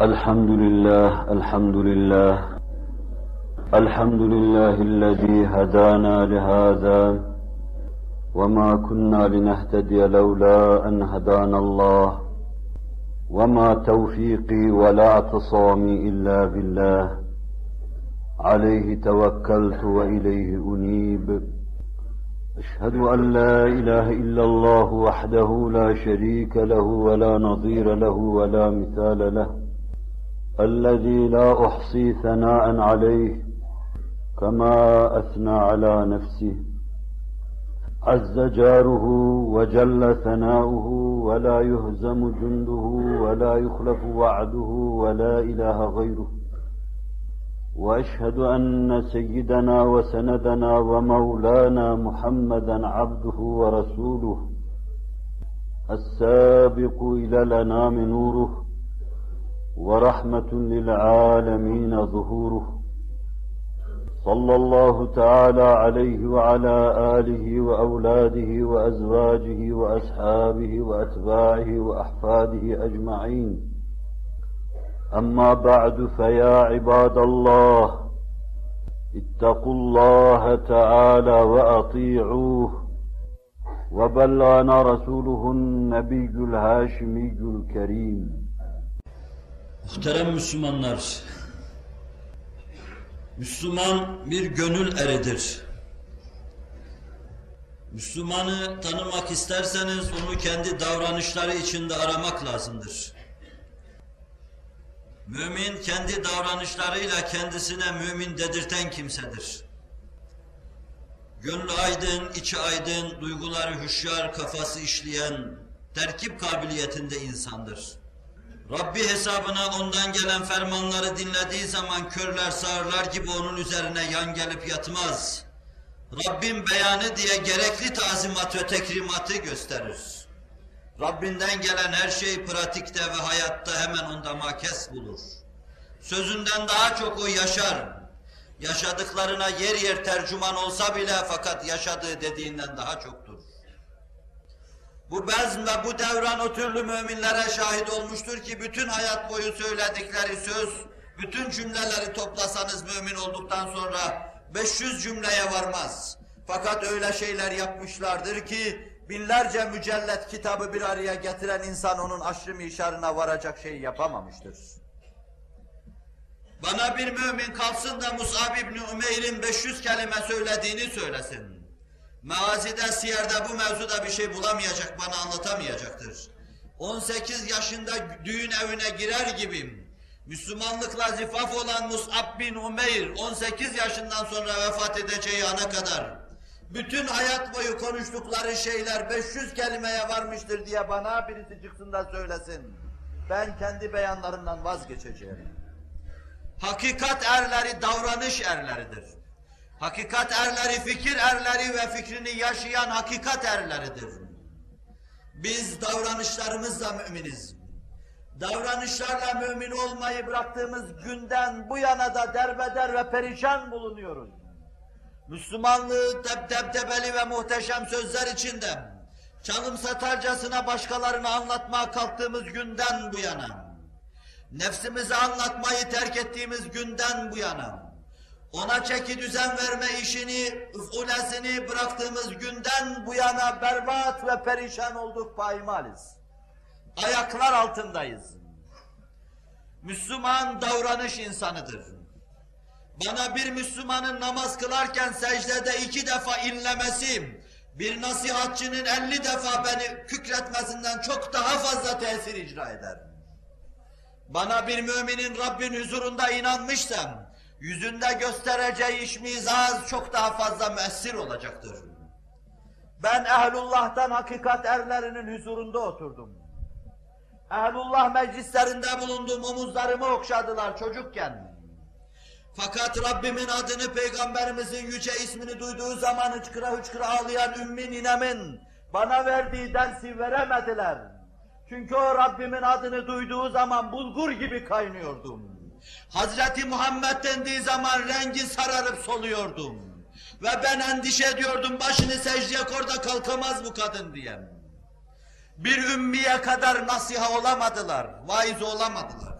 الحمد لله الحمد لله. الحمد لله الذي هدانا لهذا. وما كنا لنهتدي لولا أن هدانا الله. وما توفيقي ولا اعتصامي إلا بالله. عليه توكلت وإليه أنيب. أشهد أن لا إله إلا الله وحده لا شريك له ولا نظير له ولا مثال له. الذي لا أحصي ثناء عليه كما أثنى على نفسه. عز جاره وجل ثناؤه ولا يهزم جنده ولا يخلف وعده ولا إله غيره. وأشهد أن سيدنا وسندنا ومولانا محمدا عبده ورسوله السابق إلى الأنام نوره. ورحمة للعالمين ظهوره. صلى الله تعالى عليه وعلى آله وأولاده وأزواجه وأصحابه وأتباعه وأحفاده أجمعين. أما بعد فيا عباد الله اتقوا الله تعالى وأطيعوه. وبلغنا رسوله النبي الهاشمي الكريم. Muhterem Müslümanlar, Müslüman bir gönül eridir. Müslümanı tanımak isterseniz onu kendi davranışları içinde aramak lazımdır. Mümin kendi davranışlarıyla kendisine mümin dedirten kimsedir. Gönlü aydın, içi aydın, duyguları hüşyar, kafası işleyen, terkip kabiliyetinde insandır. Rabbi hesabına ondan gelen fermanları dinlediği zaman körler sağırlar gibi onun üzerine yan gelip yatmaz. Rabbim beyanı diye gerekli tazimat ve tekrimatı gösterir. Rabbinden gelen her şey pratikte ve hayatta hemen onda makes bulur. Sözünden daha çok o yaşar. Yaşadıklarına yer yer tercüman olsa bile fakat yaşadığı dediğinden daha çoktur. Bu bezm ve bu devran o türlü müminlere şahit olmuştur ki bütün hayat boyu söyledikleri söz, bütün cümleleri toplasanız mümin olduktan sonra 500 cümleye varmaz. Fakat öyle şeyler yapmışlardır ki binlerce mücellet kitabı bir araya getiren insan onun aşrı mişarına varacak şeyi yapamamıştır. Bana bir mümin kalsın da Mus'ab İbni Umeyr'in 500 kelime söylediğini söylesin. Meazide, siyerde bu mevzuda bir şey bulamayacak, bana anlatamayacaktır. 18 yaşında düğün evine girer gibiyim. Müslümanlıkla zifaf olan Mus'ab bin Umeyr 18 yaşından sonra vefat edeceği ana kadar bütün hayat boyu konuştukları şeyler 500 kelimeye varmıştır diye bana birisi çıksın da söylesin. Ben kendi beyanlarımdan vazgeçeceğim. Hakikat erleri davranış erleridir. Hakikat erleri fikir erleri ve fikrini yaşayan hakikat erleridir. Biz davranışlarımızla müminiz. Davranışlarla mümin olmayı bıraktığımız günden bu yana da derbeder ve perişan bulunuyoruz. Müslümanlığı deb debdebeli ve muhteşem sözler içinde çalım satarcasına başkalarına anlatmaya kalktığımız günden bu yana, nefsimize anlatmayı terk ettiğimiz günden bu yana, ona çeki düzen verme işini, üfulesini bıraktığımız günden bu yana berbat ve perişan olduk paymaliz. Ayaklar altındayız. Müslüman davranış insanıdır. Bana bir Müslümanın namaz kılarken secdede iki defa inlemesi, bir nasihatçının elli defa beni kükretmesinden çok daha fazla tesir icra eder. Bana bir müminin Rabbin huzurunda inanmışsam, yüzünde göstereceği işmizaz çok daha fazla müessir olacaktır. Ben ehlullah'tan hakikat erlerinin huzurunda oturdum. Ehlullah meclislerinde bulundum, omuzlarımı okşadılar çocukken. Fakat Rabbimin adını, Peygamberimizin yüce ismini duyduğu zaman hıçkıra hıçkıra ağlayan Ümmi ninemin bana verdiği dersi veremediler. Çünkü o Rabbimin adını duyduğu zaman bulgur gibi kaynıyordum. Hazreti Muhammed dendiği zaman rengi sararıp soluyordum. Ve ben endişe ediyordum başını secdeye kor da kalkamaz bu kadın diye. Bir ümmiye kadar nasiha olamadılar, vaiz olamadılar.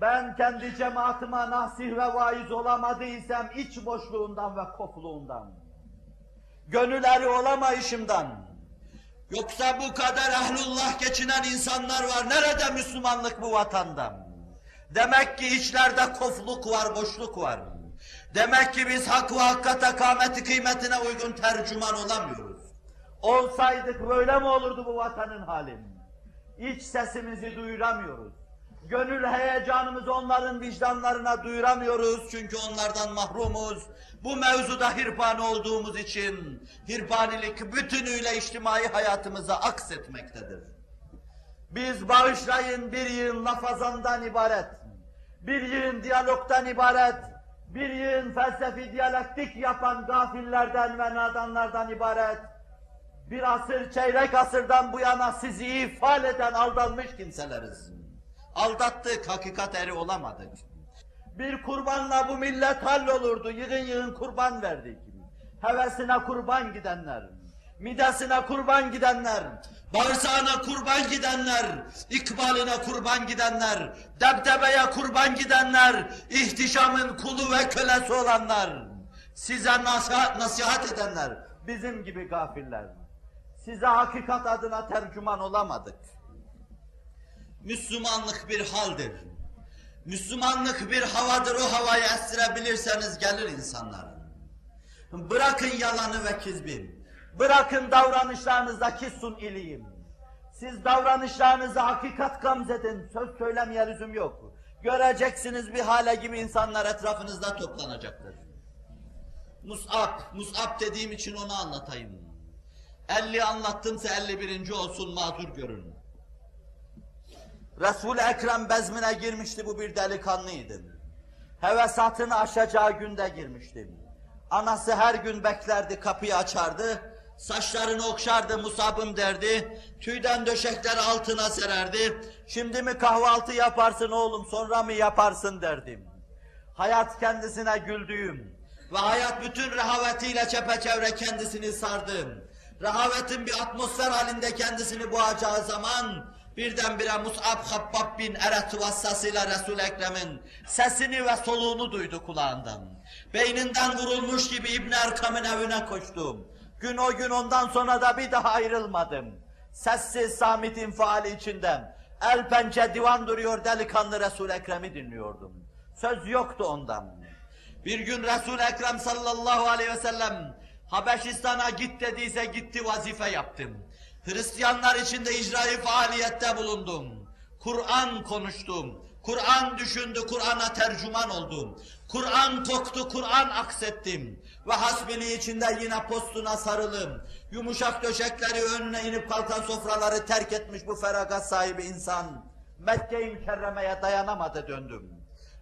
Ben kendi cemaatime nasih ve vaiz olamadıysam iç boşluğundan ve kokluğundan. Gönülleri olamayışımdan. Yoksa bu kadar ehlullah geçinen insanlar var. Nerede Müslümanlık bu vatanda? Demek ki içlerde kofluk var, boşluk var. Demek ki biz hak ve hakikate kâmeti kıymetine uygun tercüman olamıyoruz. Olsaydık böyle mi olurdu bu vatanın hali? İç sesimizi duyuramıyoruz. Gönül heyecanımızı onların vicdanlarına duyuramıyoruz çünkü onlardan mahrumuz. Bu mevzuda hirpan olduğumuz için hirpanilik bütünüyle içtimai hayatımıza aksetmektedir. Biz bağışlayın bir yığın lafazandan ibaret, bir yığın diyalogtan ibaret, bir yığın felsefi diyalektik yapan gafillerden ve nadanlardan ibaret, bir asır, çeyrek asırdan bu yana sizi ifade eden aldanmış kimseleriz. Aldattık, hakikat eri olamadık. Bir kurbanla bu millet hallolurdu, yığın yığın kurban verdik. Hevesine kurban gidenler, midesine kurban gidenler, bağırsağına kurban gidenler, ikbaline kurban gidenler, debdebeye kurban gidenler, ihtişamın kulu ve kölesi olanlar, size nasihat, nasihat edenler, bizim gibi gafiller. Size hakikat adına tercüman olamadık. Müslümanlık bir haldir. Müslümanlık bir havadır, o havayı estirebilirseniz gelir insanlar. Bırakın yalanı ve kizbi. Bırakın davranışlarınızdaki sun iliyim. Siz davranışlarınızı hakikat gamzedin, söz söylemeye lüzum yok. Göreceksiniz bir hale gibi insanlar etrafınızda toplanacaktır. Mus'ab, Mus'ab dediğim için onu anlatayım. 50 anlattımsa 51. olsun mazur görün. Resul-i Ekrem bezmine girmişti bu bir delikanlıydı. Hevesatını aşacağı günde girmiştim. Anası her gün beklerdi, kapıyı açardı. Saçlarını okşardı, musabım derdi. Tüyden döşekler altına sererdi. Şimdi mi kahvaltı yaparsın oğlum, sonra mı yaparsın derdim. Hayat kendisine güldüğüm ve hayat bütün rehavetiyle çepeçevre kendisini sardım. Rehavetin bir atmosfer halinde kendisini boğacağı zaman birdenbire Mus'ab Habbab bin Eret vassasıyla Resul-i Ekrem'in sesini ve soluğunu duydu kulağından. Beyninden vurulmuş gibi İbn Erkam'ın evine koştum. Gün o gün ondan sonra da bir daha ayrılmadım. Sessiz samit infiali içinden el pençe divan duruyor delikanlı Resul-i Ekrem'i dinliyordum. Söz yoktu ondan. Bir gün Resul-i Ekrem sallallahu aleyhi ve sellem Habeşistan'a git dediyse gitti vazife yaptım. Hristiyanlar içinde icraî faaliyette bulundum. Kur'an konuştum. Kur'an düşündü, Kur'an'a tercüman oldum. Kur'an koktu, Kur'an aksettim. Ve hasbili içinde yine postuna sarılım. Yumuşak döşekleri önüne inip kalkan sofraları terk etmiş bu feragat sahibi insan. Mekke-i Mükerreme'ye dayanamadı döndüm.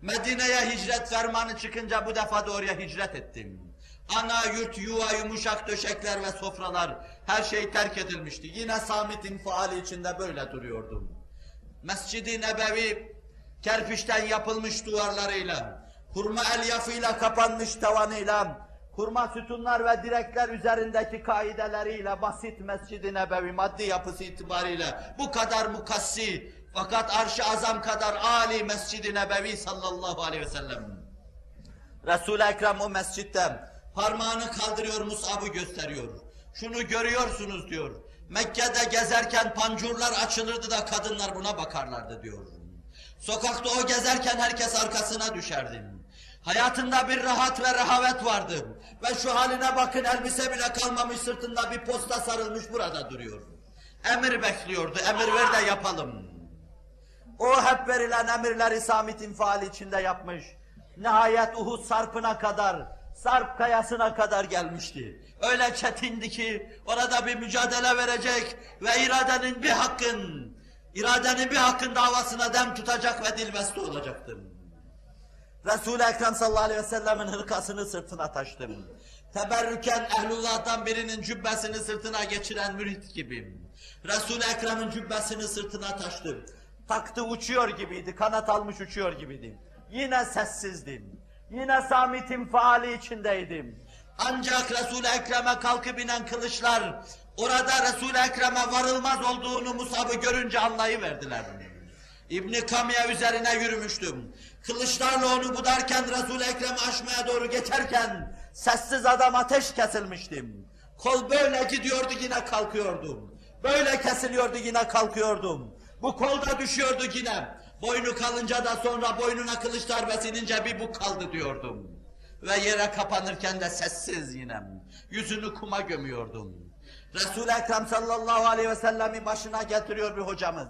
Medine'ye hicret fermanı çıkınca bu defa da oraya hicret ettim. Ana yurt, yuva, yumuşak döşekler ve sofralar her şey terk edilmişti. Yine Samit'in faali içinde böyle duruyordum. Mescid-i Nebevi kerpiçten yapılmış duvarlarıyla, hurma elyafıyla kapanmış tavanıyla, hurma sütunlar ve direkler üzerindeki kaideleriyle basit Mescid-i Nebevi maddi yapısı itibariyle bu kadar mukassi fakat arş-ı azam kadar âli Mescid-i Nebevi sallallahu aleyhi ve sellem. Resul-i Ekrem o mescitte parmağını kaldırıyor Musab'ı gösteriyor. Şunu görüyorsunuz diyor. Mekke'de gezerken pancurlar açılırdı da kadınlar buna bakarlardı diyor. Sokakta o gezerken herkes arkasına düşerdi. Hayatında bir rahat ve rehavet vardı. Ve şu haline bakın elbise bile kalmamış sırtında bir posta sarılmış burada duruyor. Emir bekliyordu, emir ver de yapalım. O hep verilen emirleri Samit infiali içinde yapmış. Nihayet Uhud sarpına kadar, sarp kayasına kadar gelmişti. Öyle çetindi ki orada bir mücadele verecek ve iradenin bir hakkın, iradenin bir hakkın davasına dem tutacak ve dilbeste olacaktım. Resul-i Ekrem sallallahu aleyhi ve sellemin hırkasını sırtına taştım. Teberrüken ehlullah'tan birinin cübbesini sırtına geçiren mürit gibiyim. Resul-i Ekrem'in cübbesini sırtına taştım. Taktı uçuyor gibiydi, kanat almış uçuyor gibiydi. Yine sessizdim. Yine Samit'in faali içindeydim. Ancak Resul-i Ekrem'e kalkıp inen kılıçlar, orada Resul-i Ekrem'e varılmaz olduğunu Musab'ı görünce anlayıverdiler. İbni Kamiye üzerine yürümüştüm. Kılıçlarla onu budarken Resul-i Ekrem'i aşmaya doğru geçerken Sessiz adam ateş kesilmiştim. kol böyle gidiyordu yine kalkıyordum. Böyle kesiliyordu yine kalkıyordum. Bu kol da düşüyordu yine. Boynu kalınca da sonra boynuna kılıç darbesi inince bir bu kaldı diyordum. Ve yere kapanırken de sessiz yine. Yüzünü kuma gömüyordum. Resul-i Ekrem sallallahu aleyhi ve sellem'i başına getiriyor bir hocamız.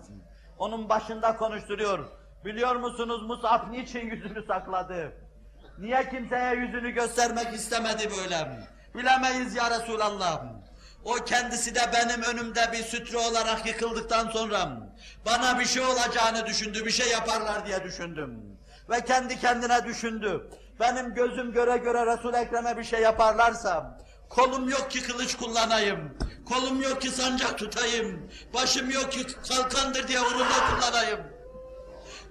Onun başında konuşturuyor. Biliyor musunuz Mus'ab niçin yüzünü sakladı? Niye kimseye yüzünü göstermek istemedi böyle. Bilemeyiz ya Resulallah. O kendisi de benim önümde bir sütre olarak yıkıldıktan sonra bana bir şey olacağını düşündü, bir şey yaparlar diye düşündüm. ve kendi kendine düşündü. Benim gözüm göre göre Resul-i Ekrem'e bir şey yaparlarsa Kolum yok ki kılıç kullanayım, kolum yok ki sancak tutayım, başım yok ki kalkandır diye uğrunda kullanayım.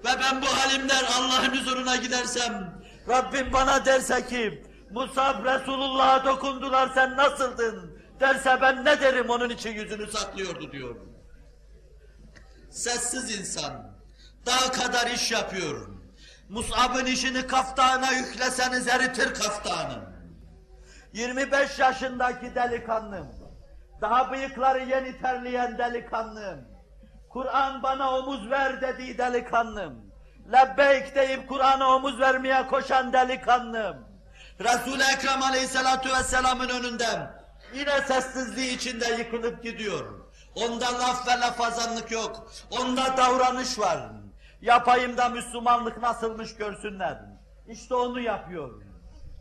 Ve ben bu halimden Allah'ın huzuruna gidersem, Rabbim bana derse ki Musab Resulullah'a dokundular sen nasıldın? Derse ben ne derim onun için yüzünü sak. saklıyordu diyor. Sessiz insan, dağ kadar iş yapıyor. Mus'ab'ın işini kaftana yükleseniz eritir kaftanı. 25 yaşındaki delikanlım. Daha bıyıkları yeni terleyen delikanlım. Kur'an bana omuz ver dediği delikanlım. Lebbeyk deyip Kur'an'a omuz vermeye koşan delikanlım. Resul-i Ekrem Aleyhisselatü Vesselam'ın önünden yine sessizliği içinde yıkılıp gidiyor. Onda laf ve lafazanlık yok. Onda davranış var. Yapayım da Müslümanlık nasılmış görsünler. İşte onu yapıyor.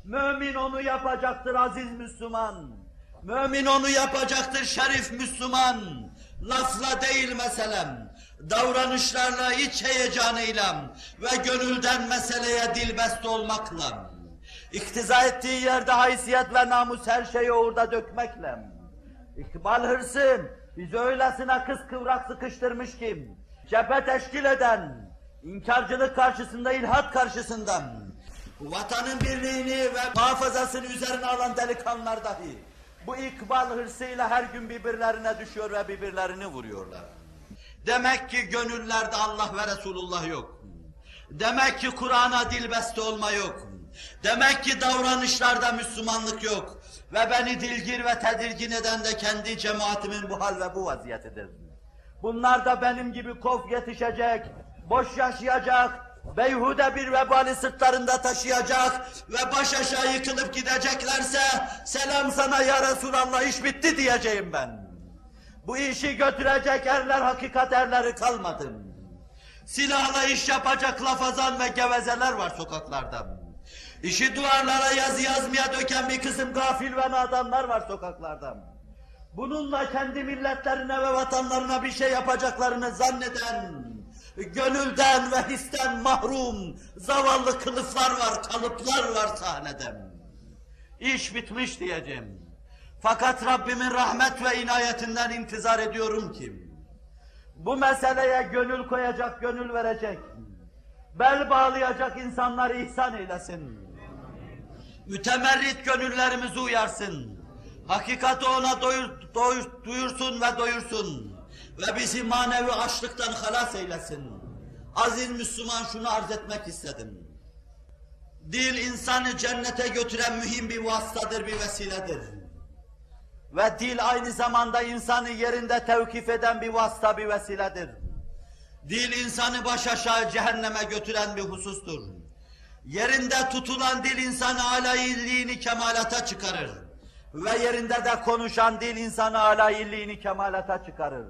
Mümin onu yapacaktır aziz Müslüman. Mümin onu yapacaktır şerif Müslüman. Lafla değil meselem. Davranışlarla, iç heyecanıyla ve gönülden meseleye dilbest olmakla. İktiza ettiği yerde haysiyet ve namus her şeyi orada dökmekle. İkbal hırsın bizi öylesine kız kıvrak sıkıştırmış ki, cephe teşkil eden, inkarcılık karşısında, ilhat karşısında, Vatanın birliğini ve muhafazasını üzerine alan delikanlılar dahi, bu ikbal hırsıyla her gün birbirlerine düşüyor ve birbirlerini vuruyorlar. Demek ki gönüllerde Allah ve Resulullah yok. Demek ki Kur'an'a dilbeste olma yok. Demek ki davranışlarda Müslümanlık yok. Ve beni dilgir ve tedirgin eden de kendi cemaatimin bu hal ve bu vaziyetidir. Bunlar da benim gibi kof yetişecek, boş yaşayacak, beyhude bir vebali sırtlarında taşıyacak Ve baş aşağı yıkılıp gideceklerse Selam sana ya Resulallah iş bitti diyeceğim ben. Bu işi götürecek erler hakikat erleri kalmadı. silahla iş yapacak lafazan ve gevezeler var sokaklarda. İşi duvarlara yazı yazmaya döken bir kısım Gafil ve nadanlar var sokaklarda. Bununla kendi milletlerine ve vatanlarına bir şey yapacaklarını zanneden, gönülden ve histen mahrum, zavallı kılıflar var, kalıplar var sahnede. İş bitmiş diyeceğim. Fakat Rabbimin rahmet ve inayetinden intizar ediyorum ki, bu meseleye gönül koyacak, gönül verecek, bel bağlayacak insanları ihsan eylesin. Mütemerrit gönüllerimizi uyarsın. Hakikati ona doyur, doyur- duyursun ve doyursun. Ve bizi manevi açlıktan halas eylesin. Aziz Müslüman şunu arz etmek istedim. Dil insanı cennete götüren mühim bir vasıtadır, bir vesiledir. Ve dil aynı zamanda insanı yerinde tevkif eden bir vasıta, bir vesiledir. Dil insanı baş aşağı cehenneme götüren bir husustur. Yerinde tutulan dil insanı alayilliğini kemalata çıkarır. Ve yerinde de konuşan dil insanı alayilliğini kemalata çıkarır.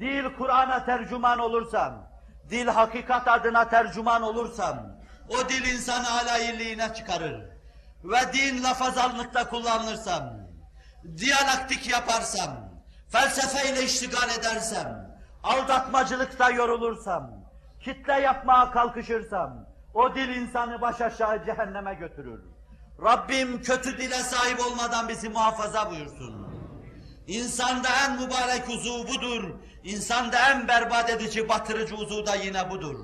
Dil Kur'an'a tercüman olursam, dil hakikat adına tercüman olursam, O dil insanı alayilliğine çıkarır. Ve din lafazanlıkta kullanırsam, diyalektik yaparsam, felsefeyle iştigal edersem, aldatmacılıkta yorulursam, kitle yapmaya kalkışırsam, o dil insanı baş aşağı cehenneme götürür. Rabbim kötü dile sahip olmadan bizi muhafaza buyursun. İnsanda en mübarek uzuv budur. İnsanda en berbat edici, batırıcı uzuv da yine budur.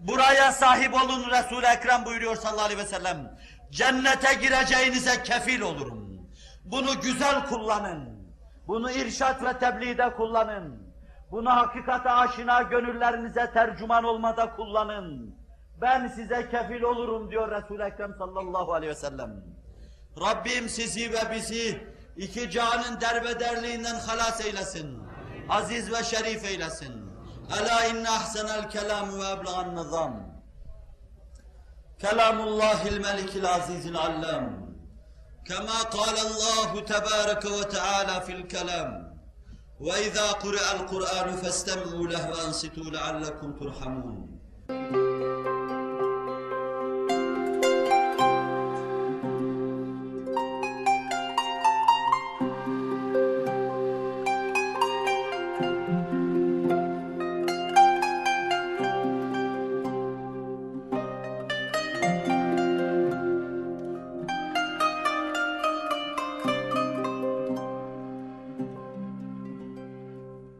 Buraya sahip olun Resul-i Ekrem buyuruyor sallallahu aleyhi ve sellem. Cennete gireceğinize kefil olurum. Bunu güzel kullanın. Bunu irşat ve tebliğde kullanın. Bunu hakikate aşina gönüllerinize tercüman olmada kullanın. Ben size kefil olurum diyor Resul-i Ekrem sallallahu aleyhi ve sellem. Rabbim sizi ve bizi iki canın derbederliğinden halas eylesin. Aziz ve şerif eylesin. Ela inne ahsenel kelam ve eblagan nizam. Kelamullahil melikil azizil allam. كما قال الله تبارك وتعالى في الكلام وإذا قرأ القرآن فاستمعوا له وأنصتوا لعلكم ترحمون